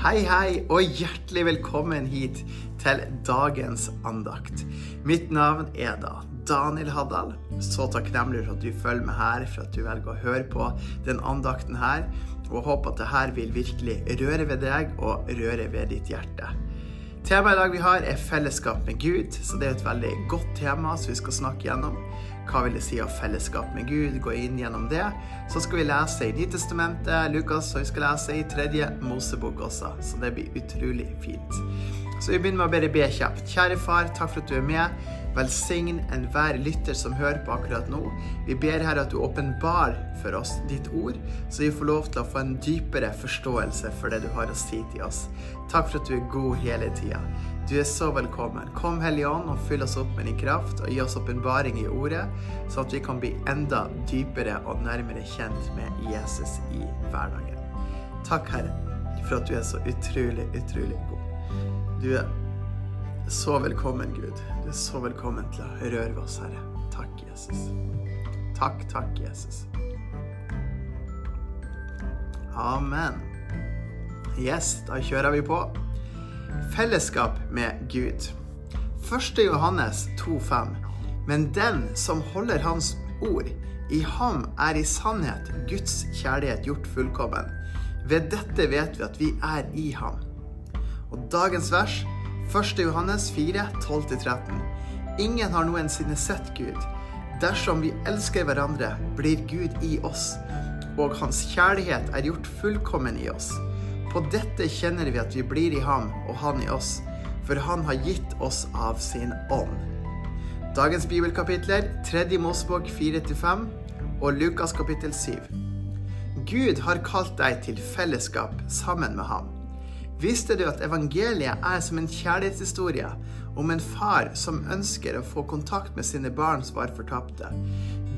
Hei, hei, og hjertelig velkommen hit til dagens andakt. Mitt navn er da Daniel Haddal. Så takknemlig for at du følger med her, for at du velger å høre på den andakten her. Og håper at det her vil virkelig røre ved deg og røre ved ditt hjerte. Temaet i dag vi har, er fellesskap med Gud, så det er et veldig godt tema som vi skal snakke gjennom. Hva vil det si å ha fellesskap med Gud? Gå inn gjennom det. Så skal vi lese i Nytestamentet, Lukas, og vi skal lese i tredje Mosebok også. Så det blir utrolig fint. Så vi begynner med å bare be kjapt. Kjære far, takk for at du er med. Velsign enhver lytter som hører på akkurat nå. Vi ber her at du åpenbar for oss ditt ord, så vi får lov til å få en dypere forståelse for det du har å si til oss. Takk for at du er god hele tida. Du er så velkommen. Kom, Hellige Ånd, og fyll oss opp med din kraft, og gi oss åpenbaring i ordet, sånn at vi kan bli enda dypere og nærmere kjent med Jesus i hverdagen. Takk, Herre, for at du er så utrolig, utrolig god. Du er så velkommen, Gud. Du er så velkommen til å røre ved oss, Herre. Takk, Jesus. Takk, takk, Jesus. Amen. Yes, da kjører vi på. Fellesskap med Gud. 1. Johannes 2,5. Men den som holder Hans ord, i ham er i sannhet Guds kjærlighet gjort fullkommen. Ved dette vet vi at vi er i ham. Og dagens vers, 1. Johannes 4, 12-13. Ingen har noensinne sett Gud. Dersom vi elsker hverandre, blir Gud i oss, og hans kjærlighet er gjort fullkommen i oss. På dette kjenner vi at vi blir i ham og han i oss, for han har gitt oss av sin ånd. Dagens bibelkapitler 3. Mosebok 4-5 og Lukas kapittel 7. Gud har kalt deg til fellesskap sammen med ham. Visste du at evangeliet er som en kjærlighetshistorie om en far som ønsker å få kontakt med sine barn som var fortapte?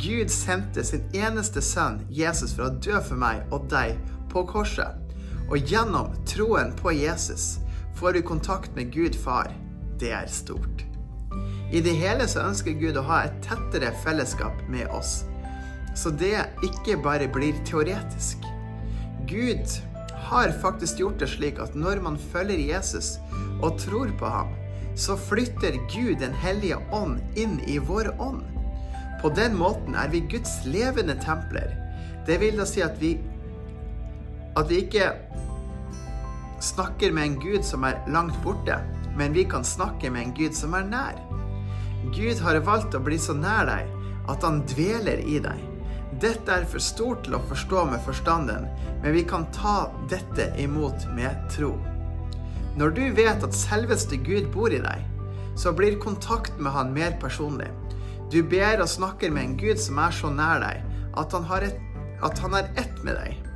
Gud sendte sin eneste sønn, Jesus, for å dø for meg og deg på korset. Og gjennom troen på Jesus får vi kontakt med Gud far. Det er stort. I det hele så ønsker Gud å ha et tettere fellesskap med oss, så det ikke bare blir teoretisk. Gud har faktisk gjort det slik at når man følger Jesus og tror på ham, så flytter Gud Den hellige ånd inn i vår ånd. På den måten er vi Guds levende templer. Det vil da si at vi at vi ikke snakker med en Gud som er langt borte, men vi kan snakke med en Gud som er nær. Gud har valgt å bli så nær deg at han dveler i deg. Dette er for stort til å forstå med forstanden, men vi kan ta dette imot med tro. Når du vet at selveste Gud bor i deg, så blir kontakt med han mer personlig. Du ber og snakker med en Gud som er så nær deg at han, et, at han er ett med deg.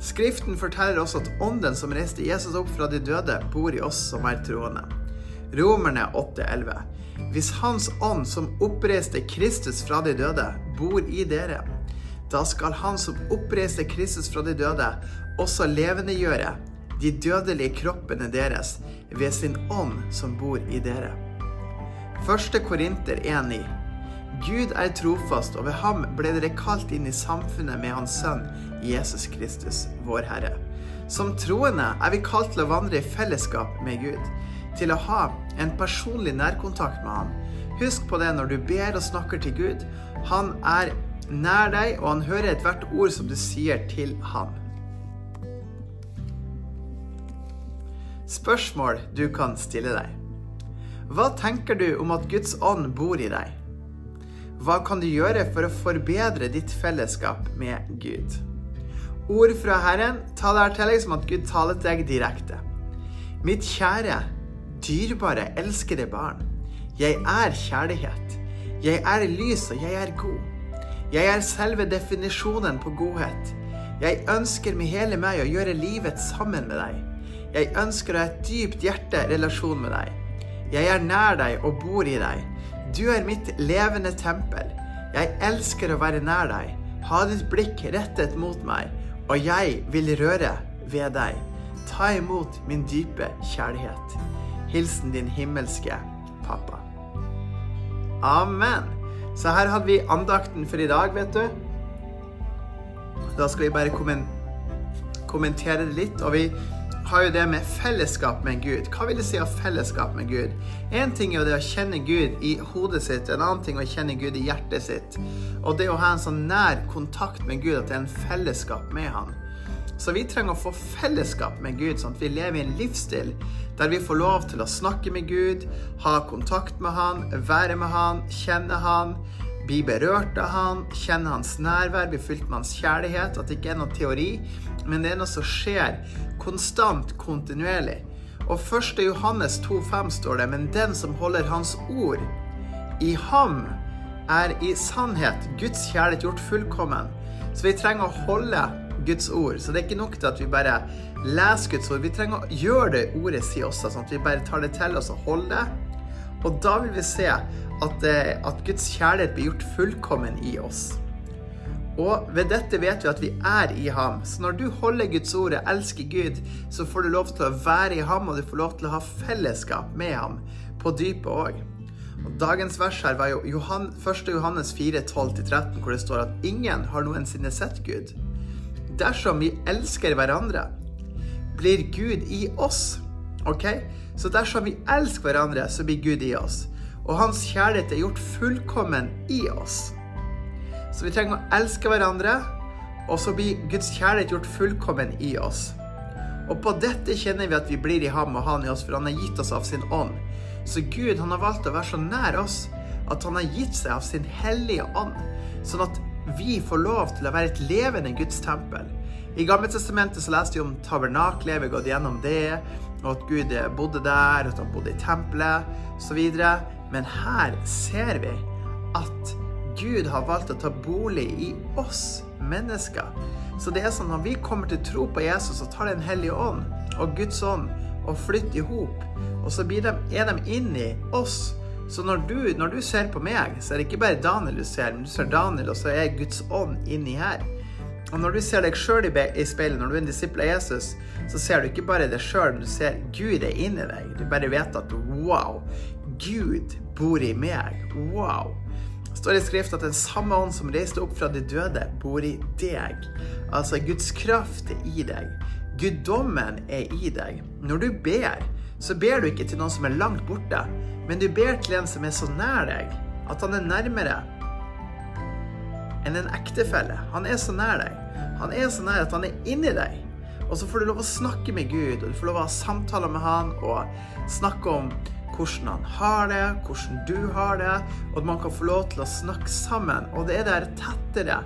Skriften forteller oss at ånden som reiste Jesus opp fra de døde, bor i oss som er troende. Romerne 8,11. Hvis Hans ånd som oppreiste Kristus fra de døde, bor i dere, da skal Han som oppreiste Kristus fra de døde, også levendegjøre de dødelige kroppene deres ved sin ånd som bor i dere. 1. Korinter 1,9. Gud er trofast, og ved ham ble dere kalt inn i samfunnet med Hans Sønn Jesus Kristus, vår Herre. Som troende er vi kalt til å vandre i fellesskap med Gud, til å ha en personlig nærkontakt med ham. Husk på det når du ber og snakker til Gud. Han er nær deg, og han hører ethvert ord som du sier til ham. Spørsmål du kan stille deg. Hva tenker du om at Guds ånd bor i deg? Hva kan du gjøre for å forbedre ditt fellesskap med Gud? Ord fra Herren ta deg til deg som at Gud taler til deg direkte. Mitt kjære, dyrebare, elskede barn. Jeg er kjærlighet. Jeg er lys, og jeg er god. Jeg er selve definisjonen på godhet. Jeg ønsker med hele meg å gjøre livet sammen med deg. Jeg ønsker å ha et dypt hjerte-relasjon med deg. Jeg er nær deg og bor i deg. Du er mitt levende tempel. Jeg elsker å være nær deg. Ha ditt blikk rettet mot meg, og jeg vil røre ved deg. Ta imot min dype kjærlighet. Hilsen din himmelske pappa. Amen. Så her hadde vi andakten for i dag, vet du. Da skal vi bare kommentere det litt. Og vi har jo det med fellesskap med Gud. Hva vil det si av fellesskap med Gud? Én ting er jo det å kjenne Gud i hodet sitt, en annen ting er å kjenne Gud i hjertet sitt. Og det å ha en sånn nær kontakt med Gud, at det er en fellesskap med Han. Så vi trenger å få fellesskap med Gud, sånn at vi lever i en livsstil der vi får lov til å snakke med Gud, ha kontakt med Han, være med Han, kjenne Han, bli berørt av Han, kjenne Hans nærvær, bli fylt med Hans kjærlighet. At det ikke er noe teori, men det er noe som skjer konstant, kontinuerlig. Og 1. Johannes 2,5 står det, men den som holder Hans ord, i ham er i sannhet Guds kjærlighet gjort fullkommen. Så vi trenger å holde Guds ord. Så det er ikke nok til at vi bare leser Guds ord. Vi trenger å gjøre det ordet sier også, sånn at vi bare tar det til oss og holder det. Og da vil vi se at, eh, at Guds kjærlighet blir gjort fullkommen i oss. Og ved dette vet vi at vi er i ham. Så når du holder Guds ord og elsker Gud, så får du lov til å være i ham, og du får lov til å ha fellesskap med ham på dypet òg. Dagens vers her var jo Johan, 1. Johannes 4, 12-13, hvor det står at ingen har noensinne sett Gud. Dersom vi elsker hverandre, blir Gud i oss. Ok? Så dersom vi elsker hverandre, så blir Gud i oss. Og hans kjærlighet er gjort fullkommen i oss. Så vi trenger å elske hverandre, og så blir Guds kjærlighet gjort fullkommen i oss. Og på dette kjenner vi at vi blir i ham og han i oss, for han har gitt oss av sin ånd. Så Gud han har valgt å være så nær oss at han har gitt seg av sin hellige ånd, sånn at vi får lov til å være et levende Guds tempel. I Gamle testamentet så leste vi om tabernaklet, vi har gått gjennom det, og at Gud bodde der, at han bodde i tempelet osv. Men her ser vi at Gud har valgt å ta bolig i oss mennesker. Så det er sånn når vi kommer til tro på Jesus, så tar Den hellige ånd og Guds ånd og flytter i hop. Og så de, er de inni oss. Så når du, når du, ser på meg, så er det ikke bare Daniel du ser, men du ser Daniel, og så er Guds ånd inni her. Og når du ser deg sjøl i speilet, når du er en disippel av Jesus, så ser du ikke bare deg sjøl, men du ser Gud er inni deg. Du bare vet at wow, Gud bor i meg. Wow. Står i Skrift at den samme ånd som reiste opp fra de døde, bor i deg. Altså Guds kraft er i deg. Guddommen er i deg. Når du ber, så ber du ikke til noen som er langt borte, men du ber til en som er så nær deg at han er nærmere enn en ektefelle. Han er så nær deg. Han er så nær at han er inni deg. Og så får du lov å snakke med Gud, og du får lov å ha samtaler med han og snakke om hvordan han har det, hvordan du har det, og at man kan få lov til å snakke sammen. Og det er det tettere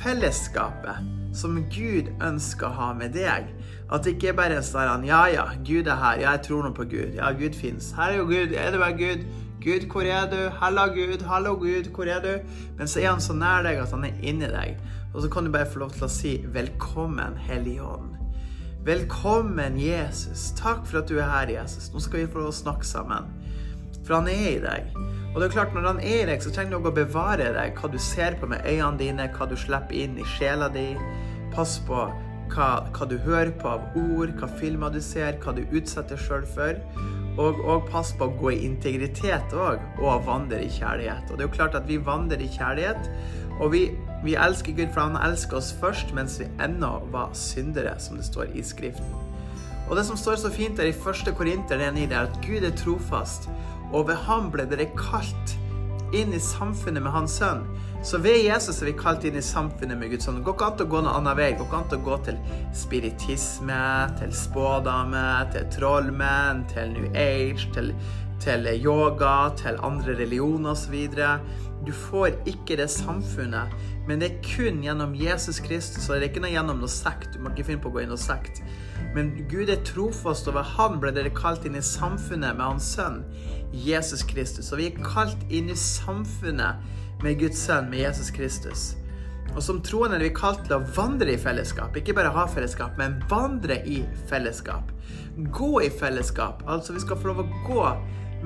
fellesskapet som Gud ønsker å ha med deg. At det ikke er bare er sånn Ja, ja, Gud er her. Ja, jeg tror nå på Gud. Ja, Gud fins. Her er jo Gud. Er det bare Gud? Gud, hvor er du? Halla, Gud. Hallo, Gud. Hvor er du? Men så er han så nær deg at han er inni deg. Og så kan du bare få lov til å si velkommen, Hellige Ånd. Velkommen, Jesus. Takk for at du er her, Jesus. Nå skal vi få snakke sammen. For han er i deg. Og det er klart, når han er i deg, så trenger du å bevare deg. Hva du ser på med øynene dine, hva du slipper inn i sjela di. Pass på hva, hva du hører på av ord, hva filmer du ser, hva du utsetter sjøl for. Og, og pass på å gå i integritet òg, og vandre i kjærlighet. Og det er jo klart at vi vandrer i kjærlighet, og vi, vi elsker Gud, for han elsker oss først mens vi ennå var syndere, som det står i Skriften. Og det som står så fint der i 1. Korinter, det er at Gud er trofast, og ved ham ble dere kalt inn i samfunnet med Hans Sønn. Så ved Jesus er vi kalt inn i samfunnet med Guds sønn. Det går ikke an å gå noen annen vei. Det går ikke an å gå til spiritisme, til spådame, til trollmenn, til New Age, til, til yoga, til andre religioner osv. Du får ikke det samfunnet, men det er kun gjennom Jesus Kristus. Og det er ikke noe gjennom noe sekt. Du må ikke finne på å gå inn noe sekt. Men Gud er trofast, og ved Han ble dere kalt inn i samfunnet med Hans sønn Jesus Kristus. Og vi er kalt inn i samfunnet med Guds sønn, med Jesus Kristus. Og som troende er vi kalt til å vandre i fellesskap. Ikke bare ha fellesskap, men vandre i fellesskap. Gå i fellesskap. Altså, vi skal få lov å gå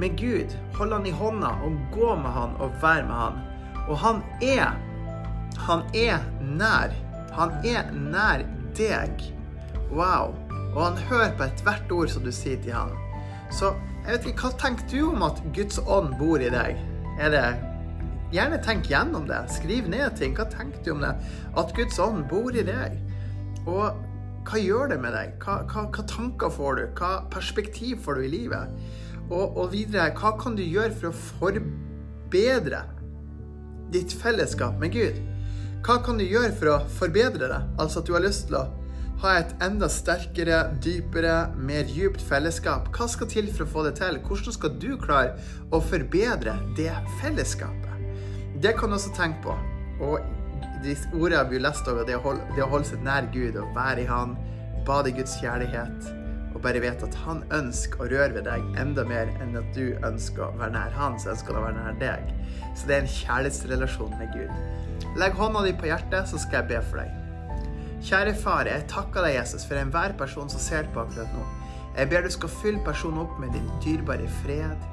med Gud. Holde han i hånda og gå med han og være med han. Og han er Han er nær. Han er nær deg. Wow. Og han hører på ethvert ord som du sier til han. Så jeg vet ikke, hva tenker du om at Guds ånd bor i deg? Er det Gjerne tenk gjennom det. Skriv ned ting. Hva tenker du om det? At Guds ånd bor i deg. Og hva gjør det med deg? Hva, hva, hva, tanker får du? Hva perspektiv får du i livet? Og, og videre, hva kan du gjøre for å forbedre ditt fellesskap med Gud? Hva kan du gjøre for å forbedre det? Altså at du har lyst til å ha et enda sterkere, dypere, mer djupt fellesskap. Hva skal til for å få det til? Hvordan skal du klare å forbedre det fellesskapet? Det kan du også tenke på. Og de ordene vi lest over, det å, holde, det å holde seg nær Gud og være i Han, bade i Guds kjærlighet, og bare vet at Han ønsker å røre ved deg enda mer enn at du ønsker å være nær Han, så ønsker han å være nær deg. Så det er en kjærlighetsrelasjon med Gud. Legg hånda di på hjertet, så skal jeg be for deg. Kjære far, jeg takker deg, Jesus, for enhver person som ser på akkurat nå. Jeg ber du skal fylle personen opp med din dyrebare fred,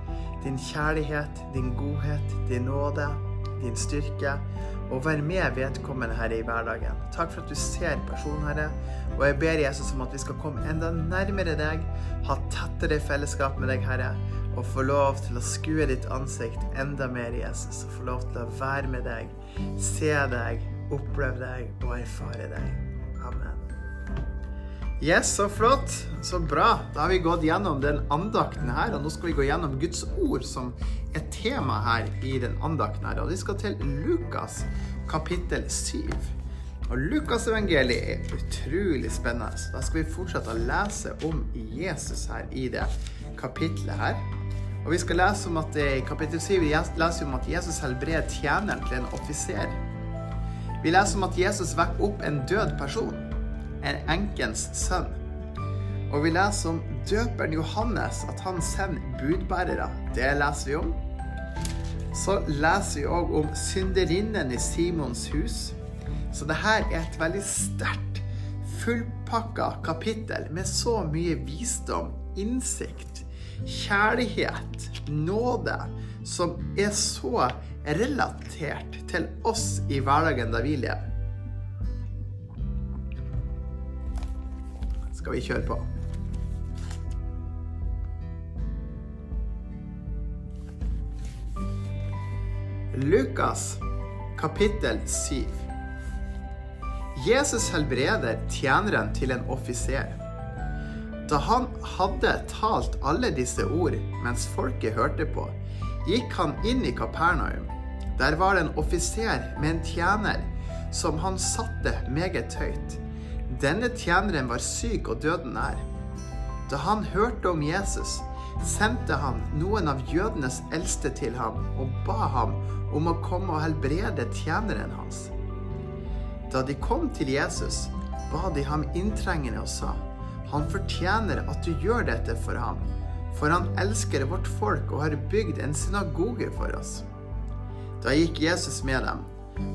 din kjærlighet, din godhet, din nåde, din styrke og vær med vedkommende, Herre, i hverdagen. Takk for at du ser personen, Herre. Og jeg ber Jesus om at vi skal komme enda nærmere deg, ha tettere fellesskap med deg, Herre, og få lov til å skue ditt ansikt enda mer, Jesus. Og få lov til å være med deg, se deg, oppleve deg og erfare deg. Amen. Yes, så flott. Så bra. Da har vi gått gjennom den andakten her, og nå skal vi gå gjennom Guds ord som er tema her i den andakten her. Og vi skal til Lukas kapittel 7. Og Lukas evangeliet er utrolig spennende. Så da skal vi fortsette å lese om Jesus her i det kapitlet her. Og vi skal lese om at i kapittel 7 vi leser om at Jesus helbreder tjeneren til en offiser. Vi leser om at Jesus vekker opp en død person er enkens sønn. Og vi leser om døperen Johannes, at han sender budbærere. Det leser vi om. Så leser vi òg om synderinnen i Simons hus. Så det her er et veldig sterkt, fullpakka kapittel med så mye visdom, innsikt, kjærlighet, nåde, som er så relatert til oss i hverdagen da vi lever. Skal vi kjøre på. Lukas kapittel 7. Jesus helbreder tjeneren til en offiser. Da han hadde talt alle disse ord mens folket hørte på, gikk han inn i Kapernaum. Der var det en offiser med en tjener som han satte meget høyt. Denne tjeneren var syk og døden nær. Da han hørte om Jesus, sendte han noen av jødenes eldste til ham og ba ham om å komme og helbrede tjeneren hans. Da de kom til Jesus, ba de ham inntrengende og sa, han fortjener at du gjør dette for ham, for han elsker vårt folk og har bygd en synagoge for oss. Da gikk Jesus med dem,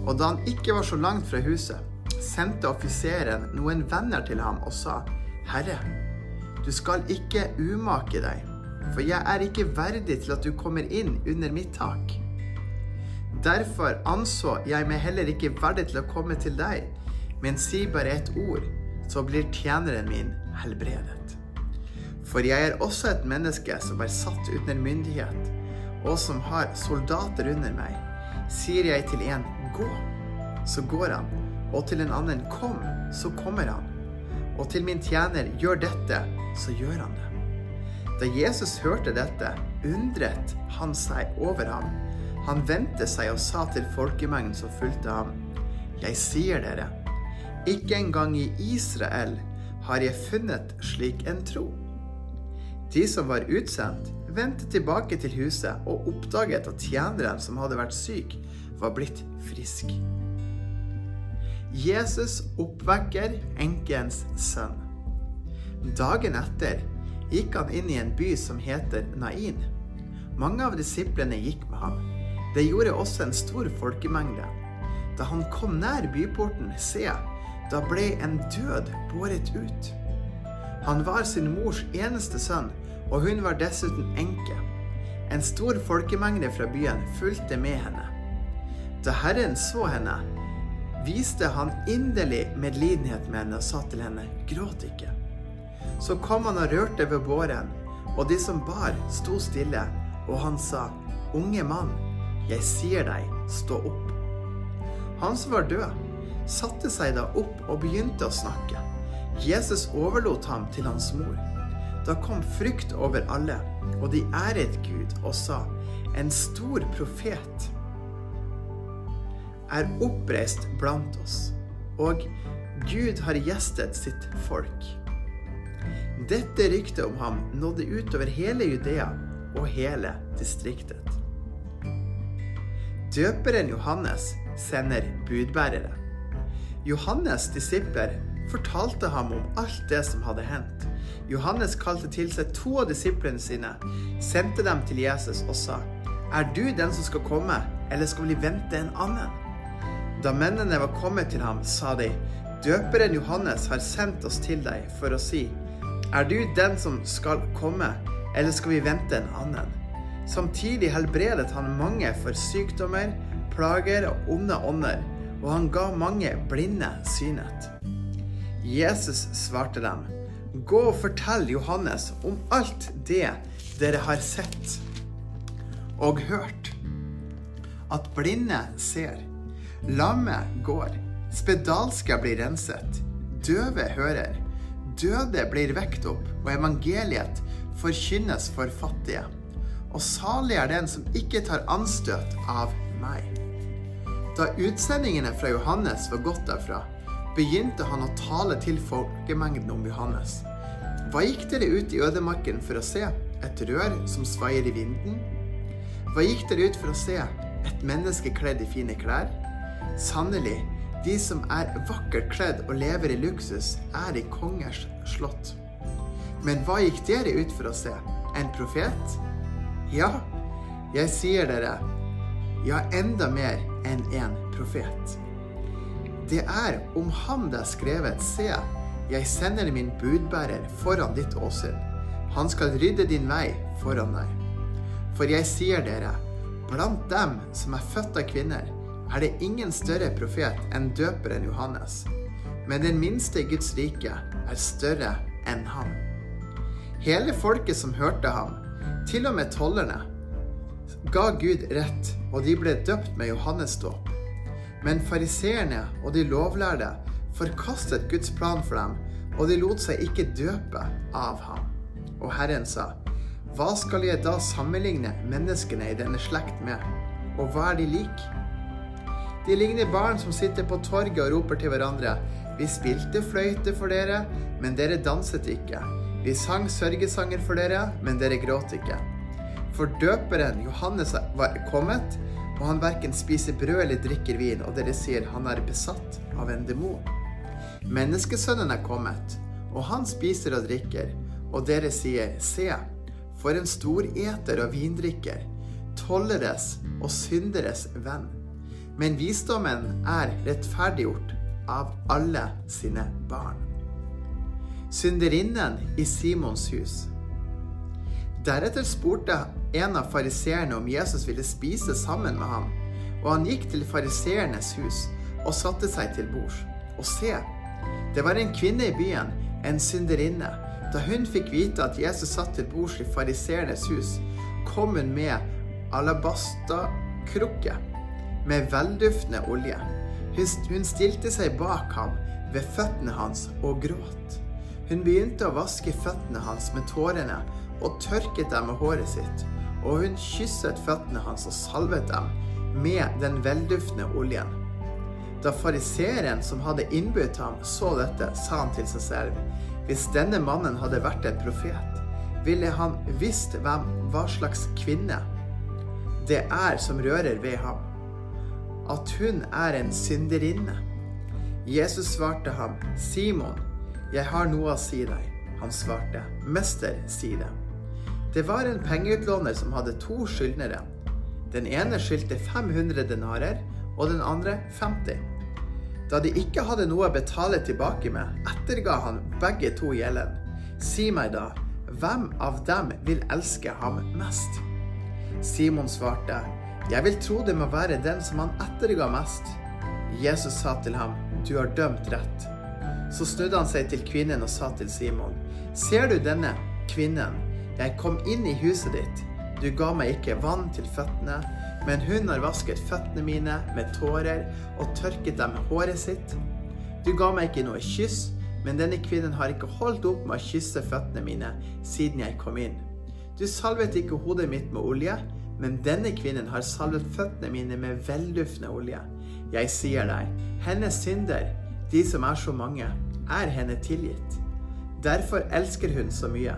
og da han ikke var så langt fra huset, sendte offiseren noen venner til ham og sa, Herre, du skal ikke umake deg, for jeg er ikke verdig til at du kommer inn under mitt tak. Derfor anså jeg meg heller ikke verdig til å komme til deg, men si bare et ord, så blir tjeneren min helbredet. For jeg er også et menneske som er satt under myndighet, og som har soldater under meg. Sier jeg til en 'gå', så går han og til en annen 'kom', så kommer han. Og til min tjener 'gjør dette', så gjør han det. Da Jesus hørte dette, undret han seg over ham. Han vendte seg og sa til folkemengden som fulgte ham, 'Jeg sier dere, ikke engang i Israel har jeg funnet slik en tro.' De som var utsendt, vendte tilbake til huset og oppdaget at tjeneren som hadde vært syk, var blitt frisk. Jesus oppvekker enkens sønn. Dagen etter gikk han inn i en by som heter Nain. Mange av disiplene gikk med ham. Det gjorde også en stor folkemengde. Da han kom nær byporten, se, da ble en død båret ut. Han var sin mors eneste sønn, og hun var dessuten enke. En stor folkemengde fra byen fulgte med henne. Da Herren så henne, viste han inderlig medlidenhet med henne og sa til henne, gråt ikke. Så kom han og rørte ved båren, og de som bar, sto stille, og han sa, unge mann, jeg sier deg, stå opp. Han som var død, satte seg da opp og begynte å snakke. Jesus overlot ham til hans mor. Da kom frykt over alle, og de æret Gud og sa, en stor profet er oppreist blant oss, og Gud har gjestet sitt folk. Dette ryktet om ham nådde utover hele Judea og hele distriktet. Døperen Johannes sender budbærere. Johannes' disipler fortalte ham om alt det som hadde hendt. Johannes kalte til seg to av disiplene sine, sendte dem til Jesus og sa, Er du den som skal komme, eller skal vi vente en annen? Da mennene var kommet til ham, sa de, Døperen Johannes har sendt oss til deg for å si, Er du den som skal komme, eller skal vi vente en annen? Samtidig helbredet han mange for sykdommer, plager og onde ånder, og han ga mange blinde synet. Jesus svarte dem, Gå og fortell Johannes om alt det dere har sett og hørt. At blinde ser, lamme går, spedalske blir renset, døve hører, døde blir vekt opp, og evangeliet forkynnes for fattige og salig er den som ikke tar anstøt av meg. Da utsendingene fra Johannes var gått derfra, begynte han å tale til folkemengden om Johannes. Hva gikk dere ut i ødemarken for å se? Et rør som svaier i vinden? Hva gikk dere ut for å se? Et menneske kledd i fine klær? Sannelig, de som er vakkert kledd og lever i luksus, er i kongers slott. Men hva gikk dere ut for å se? En profet? Ja, jeg sier dere, ja, enda mer enn en profet. Det er om ham det er skrevet, se, jeg sender min budbærer foran ditt åsyn. Han skal rydde din vei foran deg. For jeg sier dere, blant dem som er født av kvinner, er det ingen større profet enn døperen Johannes. Men den minste i Guds rike er større enn ham. Hele folket som hørte ham, til og med tollerne ga Gud rett, og de ble døpt med Johannes dåp. Men fariseerne og de lovlærde forkastet Guds plan for dem, og de lot seg ikke døpe av ham. Og Herren sa, Hva skal jeg da sammenligne menneskene i denne slekt med, og hva er de lik? De ligner barn som sitter på torget og roper til hverandre, Vi spilte fløyte for dere, men dere danset ikke. Vi sang sørgesanger for dere, men dere gråt ikke. For døperen Johannes var kommet, og han verken spiser brød eller drikker vin, og dere sier han er besatt av en demon. Menneskesønnen er kommet, og han spiser og drikker, og dere sier, se, for en stor eter og vindrikker, tolleres og synderes venn. Men visdommen er rettferdiggjort av alle sine barn synderinnen i Simons hus. Deretter spurte en av fariseerne om Jesus ville spise sammen med ham, og han gikk til fariseernes hus og satte seg til bords. Og se, det var en kvinne i byen, en synderinne. Da hun fikk vite at Jesus satt til bords i fariseernes hus, kom hun med alabastakrukke med velduftende olje. Hun stilte seg bak ham ved føttene hans og gråt. Hun begynte å vaske føttene hans med tårene og tørket dem med håret sitt, og hun kysset føttene hans og salvet dem med den velduftende oljen. Da fariseeren som hadde innbudt ham, så dette, sa han til seg selv, hvis denne mannen hadde vært en profet, ville han visst hvem, hva slags kvinne det er som rører ved ham, at hun er en synderinne. Jesus svarte ham, Simon, 'Jeg har noe å si deg'. Han svarte, 'Mester, si det'. Det var en pengeutlåner som hadde to skyldnere. Den ene skyldte 500 denarer, og den andre 50. Da de ikke hadde noe å betale tilbake med, etterga han begge to gjelden. Si meg da, hvem av dem vil elske ham mest? Simon svarte, jeg vil tro det må være den som han etterga mest. Jesus sa til ham, du har dømt rett. Så snudde han seg til kvinnen og sa til Simon, Ser du denne kvinnen? Jeg kom inn i huset ditt. Du ga meg ikke vann til føttene, men hun har vasket føttene mine med tårer og tørket dem med håret sitt. Du ga meg ikke noe kyss, men denne kvinnen har ikke holdt opp med å kysse føttene mine siden jeg kom inn. Du salvet ikke hodet mitt med olje, men denne kvinnen har salvet føttene mine med velduftende olje. Jeg sier deg, hennes synder, de som er så mange, er henne tilgitt. Derfor elsker hun så mye.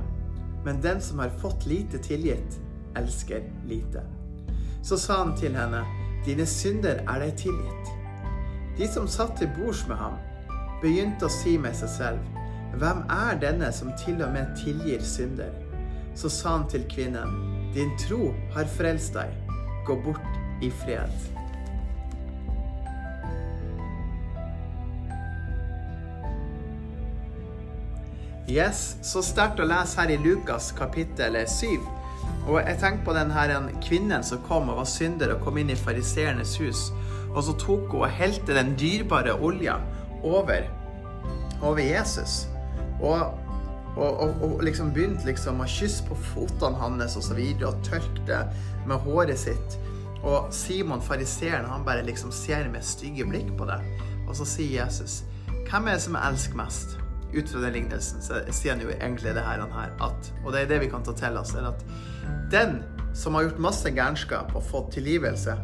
Men den som har fått lite tilgitt, elsker lite. Så sa han til henne, dine synder er deg tilgitt. De som satt til bords med ham, begynte å si med seg selv, hvem er denne som til og med tilgir synder? Så sa han til kvinnen, din tro har frelst deg, gå bort i fred. Yes, Så sterkt å lese her i Lukas kapittel 7. Og jeg tenker på den her kvinnen som kom og var synder og kom inn i fariseernes hus. Og så tok hun og helte den dyrebare olja over, over Jesus. Og, og, og, og, liksom begynte liksom å kysse på føttene hans og så videre, og tørke det med håret sitt. Og Simon fariseeren han bare liksom ser med stygge blikk på det. Og så sier Jesus, 'Hvem er det som elsker mest?' ut fra den lignelsen så sier han jo egentlig det her, at Og det er det vi kan ta til oss, er at den som har gjort masse gærenskap og fått tilgivelse,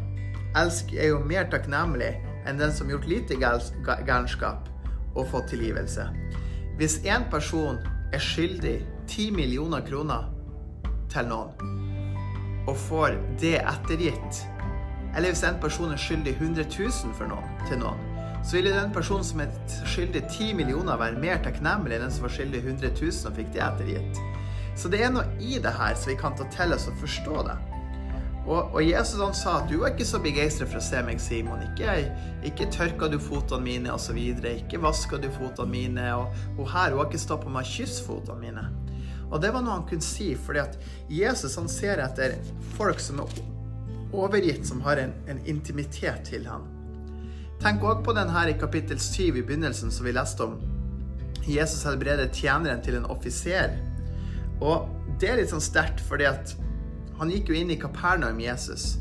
elsk er jo mer takknemlig enn den som har gjort lite gærenskap og fått tilgivelse. Hvis én person er skyldig 10 millioner kroner til noen, og får det ettergitt, eller hvis en person er skyldig 100 000 for noen, til noen, så ville den personen som er skyldig 10 millioner, være mer takknemlig enn den som var skyldig 100 000 og fikk det ettergitt. Så det er noe i det her som vi kan ta til oss og forstå det. Og, og Jesus han sa at du var ikke så begeistra for å se meg, Simon. Ikke, ikke tørka du fotene mine, osv. Ikke vaska du fotene mine. Og, hun her, hun har ikke stoppa meg å kysse fotene mine. Og det var noe han kunne si, fordi at Jesus han ser etter folk som er overgitt, som har en, en intimitet til ham. Tenk òg på den her i kapittel 7 i begynnelsen som vi leste om. Jesus helbreder tjeneren til en offiser. Og det er litt sånn sterkt, fordi at han gikk jo inn i Kapernaum, Jesus.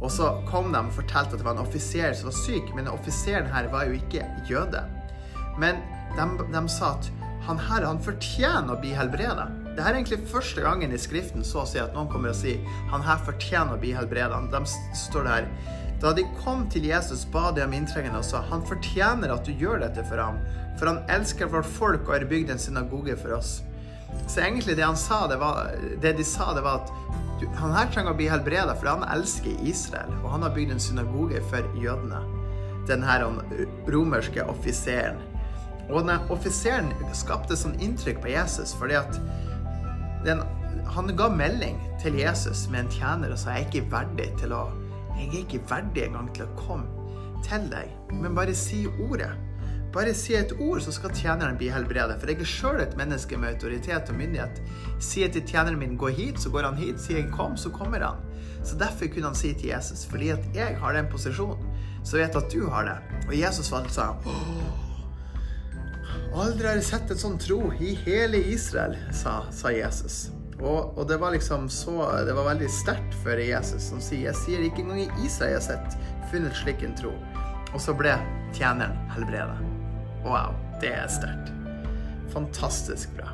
Og så kom de og fortalte at det var en offiser som var syk, men offiseren her var jo ikke jøde. Men de, de sa at han her han fortjener å bli helbreda. Det er egentlig første gangen i Skriften så å si at noen kommer og sier han her fortjener å bli helbreda. De står der da de kom til Jesus, ba de om inntrengende og sa han fortjener at du gjør dette for ham, for han elsker vårt folk og har bygd en synagoge for oss. Så egentlig det, sa, det, var, det de sa, det var at du, han her trenger å bli helbreda, for han elsker Israel, og han har bygd en synagoge for jødene. Den her romerske offiseren. Og denne offiseren skapte sånn inntrykk på Jesus fordi at den, han ga melding til Jesus med en tjener og sa jeg er ikke verdig til å jeg er ikke verdig engang til å komme til deg, men bare si ordet. Bare si et ord, så skal tjeneren bli helbredet. For jeg er sjøl et menneske med autoritet og myndighet. Sier til tjeneren min 'gå hit', så går han hit. Sier jeg 'kom', så kommer han. Så derfor kunne han si til Jesus, fordi at jeg har den posisjonen, så vet at du har det. Og Jesus valgte sa Aldri har jeg sett en sånn tro i hele Israel, sa, sa Jesus. Og, og, det var liksom så Det var veldig sterkt for Jesus, som sier Jeg sier ikke engang i Israel jeg har sett funnet slik en tro. Og så ble tjeneren helbredet. Wow, det er sterkt. Fantastisk bra.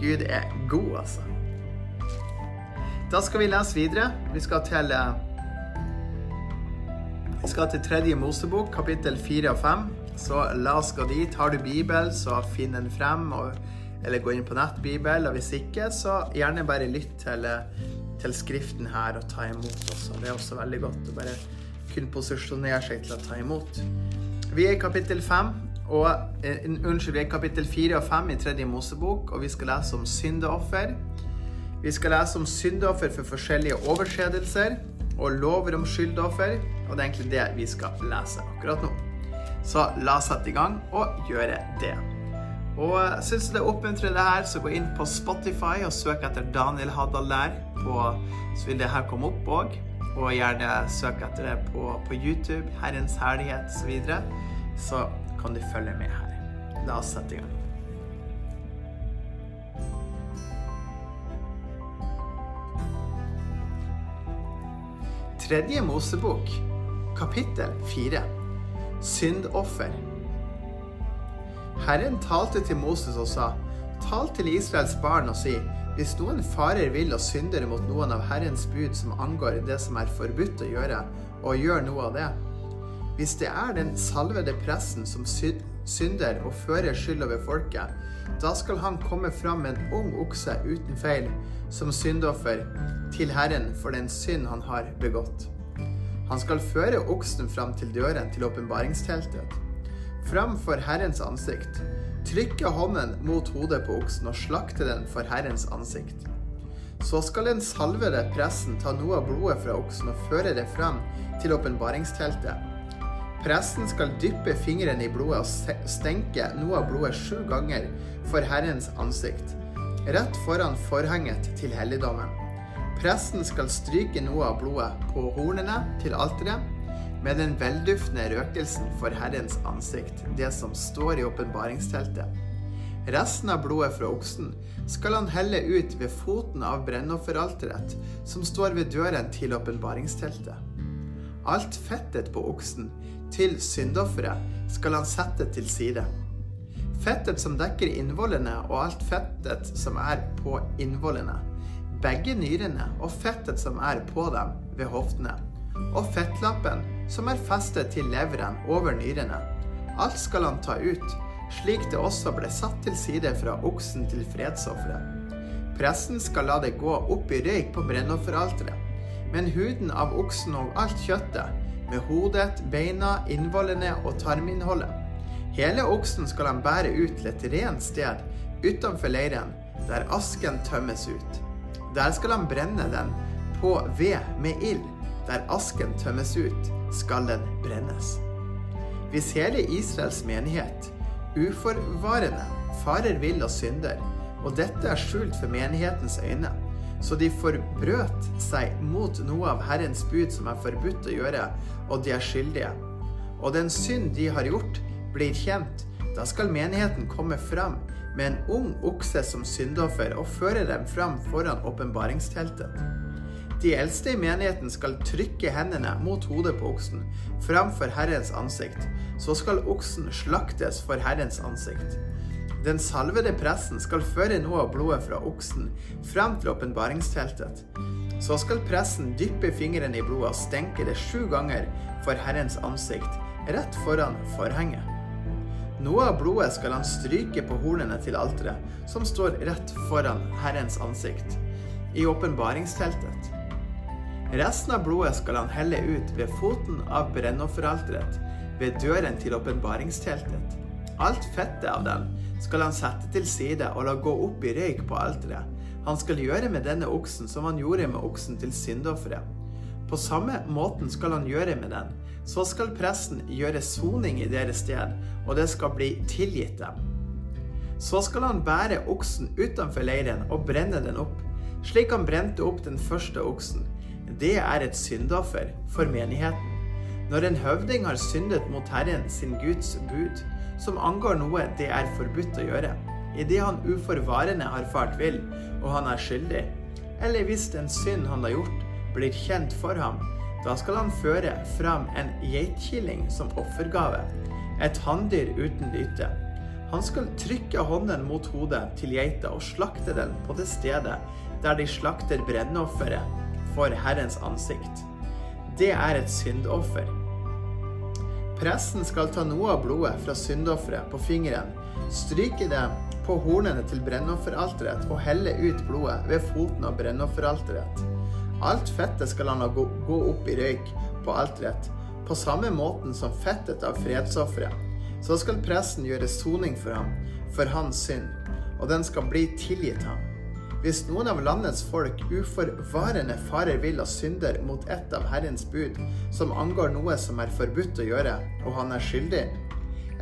Gud er god, altså. Da skal vi lese videre. Vi skal til eh, Vi skal til tredje Mosebok, kapittel fire og fem. Så la oss gå dit. Har du Bibel, så finn den frem. og eller gå inn på nettbibel. Og hvis ikke, så gjerne bare lytt til, til Skriften her og ta imot også. Det er også veldig godt å bare kunne posisjonere seg til å ta imot. Vi er i kapittel fem, og uh, unnskyld, vi er i kapittel 4 og 5 i tredje Mosebok, og vi skal lese om syndeoffer. Vi skal lese om syndeoffer for forskjellige overskjedelser og lover om skyldoffer, og det er egentlig det vi skal lese akkurat nå. Så la oss sette i gang og gjøre det. Og syns du det oppmuntrer det her, så gå inn på Spotify og søk etter Daniel Haddal der. Så vil det her komme opp òg. Og gjerne søk etter det på, på YouTube. Herrens herlighet osv. Så, videre. så kan du følge med her. La oss sette i gang. Tredje Mosebok, kapittel fire. Syndoffer. Herren talte til Moses og sa, Tal til Israels barn og si, hvis noen farer vill og synder mot noen av Herrens bud som angår det som er forbudt å gjøre, og gjør noe av det, hvis det er den salvede presten som synder og fører skyld over folket, da skal han komme fram med en ung okse uten feil som syndoffer til Herren for den synd han har begått. Han skal føre oksen fram til døren til åpenbaringsteltet, fram for Herrens ansikt trykke hånden mot hodet på oksen og slakte den for Herrens ansikt. Så skal den salvede pressen ta noe av blodet fra oksen og føre det frem til åpenbaringsteltet. Presten skal dyppe fingeren i blodet og stenke noe av blodet sju ganger for Herrens ansikt, rett foran forhenget til helligdommen. Presten skal stryke noe av blodet på hornene til alteret med den velduftende røkelsen for Herrens ansikt, det som står i åpenbaringsteltet. Resten av blodet fra oksen skal han helle ut ved foten av brennofferalteret, som står ved døren til åpenbaringsteltet. Alt fettet på oksen til syndofferet skal han sette til side. Fettet som dekker innvollene, og alt fettet som er på innvollene. Begge nyrene og fettet som er på dem ved hoftene. Og fettlappen som er festet til leveren over nyrene. Alt skal han ta ut, slik det også ble satt til side fra oksen til fredsofferet. Presten skal la det gå opp i røyk på brennofferalteret, men huden av oksen og alt kjøttet, med hodet, beina, innvollene og tarminnholdet. Hele oksen skal han bære ut til et rent sted utenfor leiren, der asken tømmes ut. Der skal han brenne den på ved med ild, der asken tømmes ut skal den brennes. Hvis hele Israels menighet uforvarende farer vill og synder, og dette er skjult for menighetens øyne, så de forbrøt seg mot noe av Herrens bud som er forbudt å gjøre, og de er skyldige, og den synd de har gjort, blir kjent, da skal menigheten komme fram med en ung okse som syndoffer og føre dem fram foran åpenbaringsteltet. De eldste i menigheten skal trykke hendene mot hodet på oksen framfor Herrens ansikt. Så skal oksen slaktes for Herrens ansikt. Den salvede presten skal føre noe av blodet fra oksen frem til åpenbaringsteltet. Så skal presten dyppe fingeren i blodet og stenke det sju ganger for Herrens ansikt, rett foran forhenget. Noe av blodet skal han stryke på hornene til alteret, som står rett foran Herrens ansikt, i åpenbaringsteltet. Resten av blodet skal han helle ut ved foten av brennofferalteret, ved døren til åpenbaringsteltet. Alt fettet av den skal han sette til side og la gå opp i røyk på alteret. Han skal gjøre med denne oksen som han gjorde med oksen til syndofferet. På samme måten skal han gjøre med den. Så skal presten gjøre soning i deres sted, og det skal bli tilgitt dem. Så skal han bære oksen utenfor leiren og brenne den opp, slik han brente opp den første oksen det er et syndoffer for menigheten. Når en høvding har syndet mot Herren sin Guds bud, som angår noe det er forbudt å gjøre, idet han uforvarende har fart vill og han er skyldig, eller hvis en synd han har gjort, blir kjent for ham, da skal han føre fram en geitkilling som offergave, et hanndyr uten lyte. Han skal trykke hånden mot hodet til geita og slakte den på det stedet der de slakter brennofferet for Herrens ansikt. Det er et syndoffer. Presten skal ta noe av blodet fra syndofferet på fingeren, stryke det på hornene til brennofferalteret og helle ut blodet ved foten av brennofferalteret. Alt fettet skal han la gå, opp i røyk på alteret, på samme måten som fettet av fredsofferet. Så skal presten gjøre soning for ham, for hans synd, og den skal bli tilgitt ham. Hvis noen av landets folk uforvarende farer vill og synder mot et av Herrens bud, som angår noe som er forbudt å gjøre, og han er skyldig,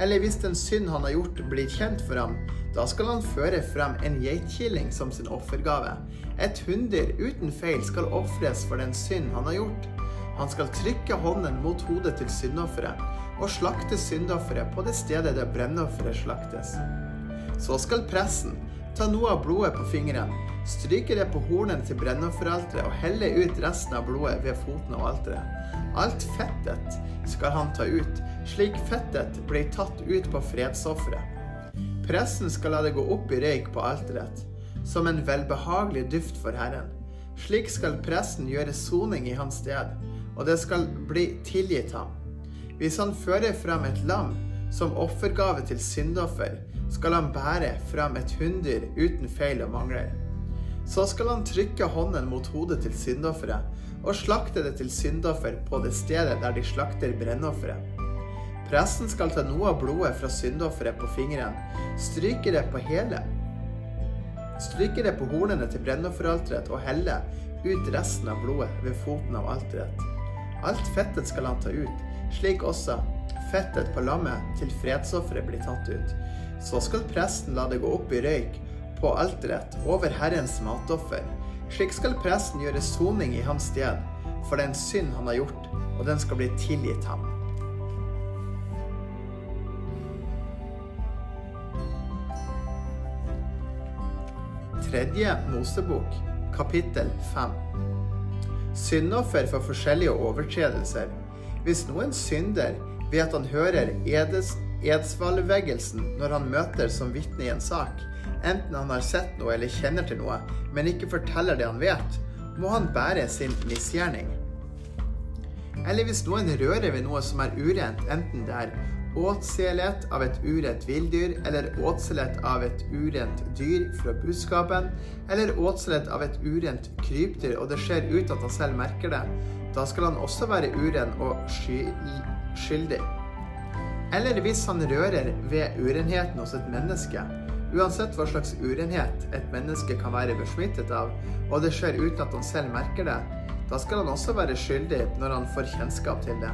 eller hvis den synd han har gjort, blir kjent for ham, da skal han føre frem en geitkilling som sin offergave. Et hunndyr uten feil skal ofres for den synd han har gjort. Han skal trykke hånden mot hodet til syndofferet og slakte syndofferet på det stedet der brennofferet slaktes. Så skal pressen ta noe av blodet på fingeren Stryke det på hornene til brennofferalteret og helle ut resten av blodet ved foten av alteret. Alt fettet skal han ta ut, slik fettet blir tatt ut på fredsofferet. Presten skal la det gå opp i røyk på alteret, som en velbehagelig duft for Herren. Slik skal presten gjøre soning i hans sted, og det skal bli tilgitt ham. Hvis han fører frem et lam som offergave til syndoffer, skal han bære fram et hunndyr uten feil og mangler. Så skal han trykke hånden mot hodet til syndofferet og slakte det til syndoffer på det stedet der de slakter brennofferet. Presten skal ta noe av blodet fra syndofferet på fingeren, stryke det på hele, stryke det på hornene til brennofferalteret og helle ut resten av blodet ved foten av alteret. Alt fettet skal han ta ut, slik også fettet på lammet til fredsofferet blir tatt ut. Så skal presten la det gå opp i røyk på alteret over Herrens matoffer. Slik skal presten gjøre soning i hans sted for den synd han har gjort, og den skal bli tilgitt ham. Tredje Mosebok, kapittel 5. Syndoffer for forskjellige overtredelser. Hvis noen synder ved at han hører edes, edsvalveggelsen når han møter som vitne i en sak, enten han har sett noe eller kjenner til noe, men ikke forteller det han vet, må han bære sin misgjerning. Eller hvis noen rører ved noe som er urent, enten det er åtselighet av et urent villdyr, eller åtselighet av et urent dyr fra budskapen, eller åtselighet av et urent krypdyr, og det skjer uten at han selv merker det, da skal han også være uren og skyldig. Eller hvis han rører ved urenheten hos et menneske, Uansett hva slags urenhet et menneske kan være besmittet av, og det skjer uten at han selv merker det, da skal han også være skyldig når han får kjennskap til det.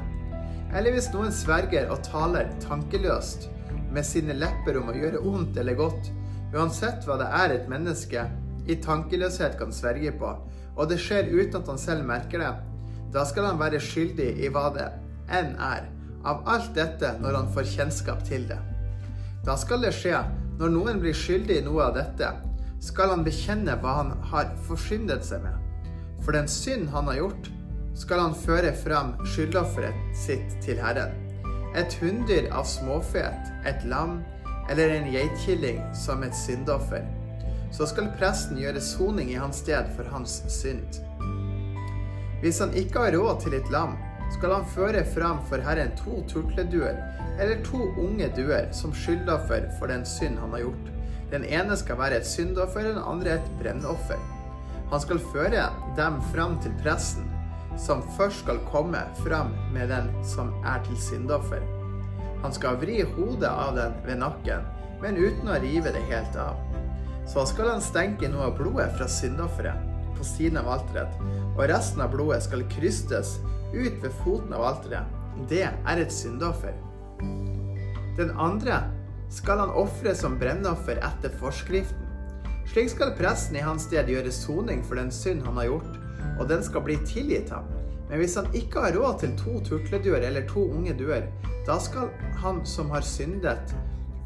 Eller hvis noen sverger og taler tankeløst med sine lepper om å gjøre ondt eller godt, uansett hva det er et menneske i tankeløshet kan sverge på, og det skjer uten at han selv merker det, da skal han være skyldig i hva det enn er, av alt dette når han får kjennskap til det. Da skal det skje når noen blir skyldig i noe av dette, skal han bekjenne hva han har forsyndet seg med. For den synd han har gjort, skal han føre fram skyldofferet sitt til Herren. Et hunndyr av småfet, et lam eller en geitkilling som et syndoffer. Så skal presten gjøre soning i hans sted for hans synd. Hvis han ikke har råd til et lam, skal han føre fram for Herren to turtleduer eller to unge duer som skyldoffer for den synd han har gjort. Den ene skal være et syndoffer, den andre et brennoffer. Han skal føre dem fram til presten, som først skal komme fram med den som er til syndoffer. Han skal vri hodet av den ved nakken, men uten å rive det helt av. Så skal han stenke noe av blodet fra syndofferet på siden av alteret, og resten av blodet skal krystes ut ved foten av alteret. Det er et syndoffer. Den andre skal han ofre som brennoffer etter forskriften. Slik skal presten i hans sted gjøre soning for den synd han har gjort, og den skal bli tilgitt ham. Men hvis han ikke har råd til to turtleduer eller to unge duer, da skal han som har syndet,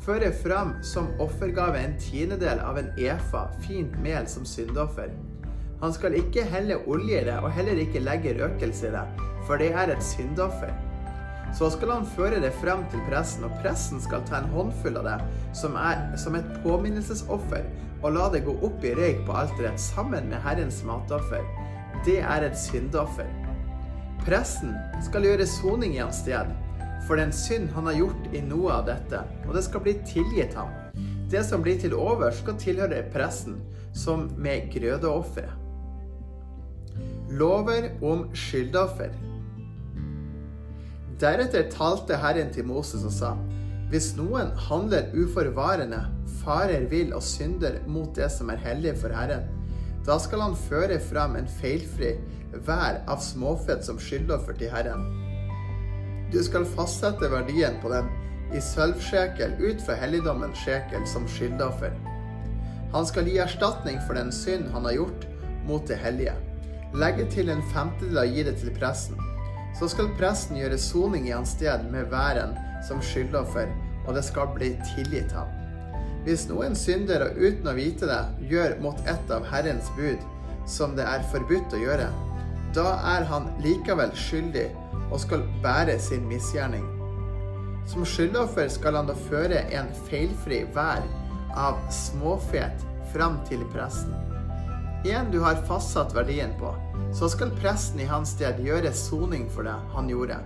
føre fram som offergave en tiendedel av en efa fint mel som syndoffer. Han skal ikke helle olje i det, og heller ikke legge røkelse i det, for det er et syndoffer. Så skal han føre det frem til presten, og presten skal ta en håndfull av det som er som et påminnelsesoffer, og la det gå opp i røyk på alteret sammen med Herrens matoffer. Det er et syndoffer. Presten skal gjøre soning i hans sted, for den synd han har gjort i noe av dette, og det skal bli tilgitt ham. Det som blir til over, skal tilhøre presten, som med grødeofferet. Lover om skyldoffer. Deretter talte Herren til Moses og sa:" Hvis noen handler uforvarende, farer vill og synder mot det som er hellig for Herren, da skal han føre fram en feilfri vær av småfett som skyldoffer til Herren. Du skal fastsette verdien på den i sølvsjekel ut fra helligdommen sjekel som skyldoffer. Han skal gi erstatning for den synd han har gjort mot det hellige. Legge til en femtedel og gi det til presten så skal presten gjøre soning i hans sted med væren som skyldoffer, og det skal bli tilgitt ham. Hvis noen synder og uten å vite det gjør mot et av Herrens bud, som det er forbudt å gjøre, da er han likevel skyldig og skal bære sin misgjerning. Som skyldoffer skal han da føre en feilfri vær av småfet fram til presten. En du har fastsatt verdien på, så skal presten i hans sted gjøre soning for det han gjorde,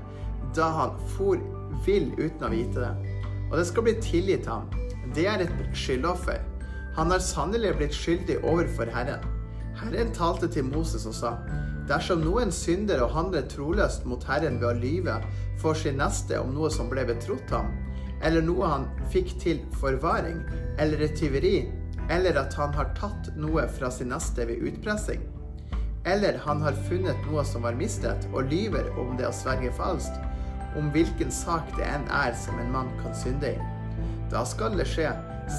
da han for vill uten å vite det. Og det skal bli tilgitt ham. Det er et skyldoffer. Han har sannelig blitt skyldig overfor Herren. Herren talte til Moses og sa, dersom noen synder og handler troløst mot Herren ved å lyve for sin neste om noe som ble betrodd ham, eller noe han fikk til forvaring, eller et tyveri, eller at han har tatt noe fra sin neste ved utpressing, eller han har funnet noe som var mistet, og lyver om det å sverge falskt, om hvilken sak det enn er som en mann kan synde i. Da skal det skje,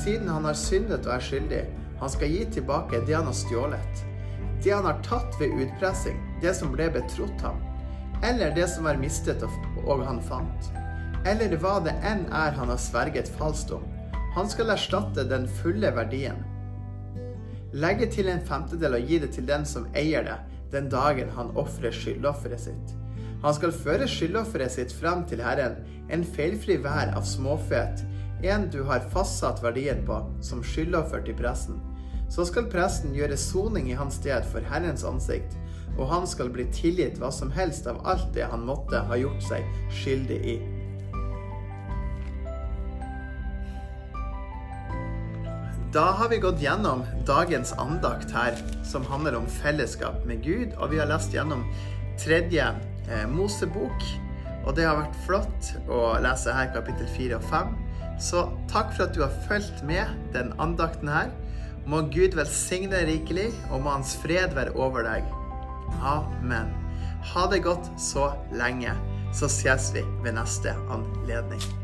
siden han har syndet og er skyldig, han skal gi tilbake det han har stjålet. Det han har tatt ved utpressing, det som ble betrodd ham, eller det som var mistet og han fant, eller hva det enn er han har sverget falskt om. Han skal erstatte den fulle verdien. Legge til en femtedel og gi det til den som eier det, den dagen han ofrer skyldofferet sitt. Han skal føre skyldofferet sitt frem til Herren, en feilfri vær av småfet, en du har fastsatt verdien på, som skyldoffer til presten. Så skal presten gjøre soning i hans sted for Herrens ansikt, og han skal bli tilgitt hva som helst av alt det han måtte ha gjort seg skyldig i. Da har vi gått gjennom dagens andakt her, som handler om fellesskap med Gud. Og vi har lest gjennom tredje eh, Mosebok. Og det har vært flott å lese her kapittel fire og fem. Så takk for at du har fulgt med den andakten her. Må Gud velsigne deg rikelig, og må Hans fred være over deg. Amen. Ha det godt så lenge. Så ses vi ved neste anledning.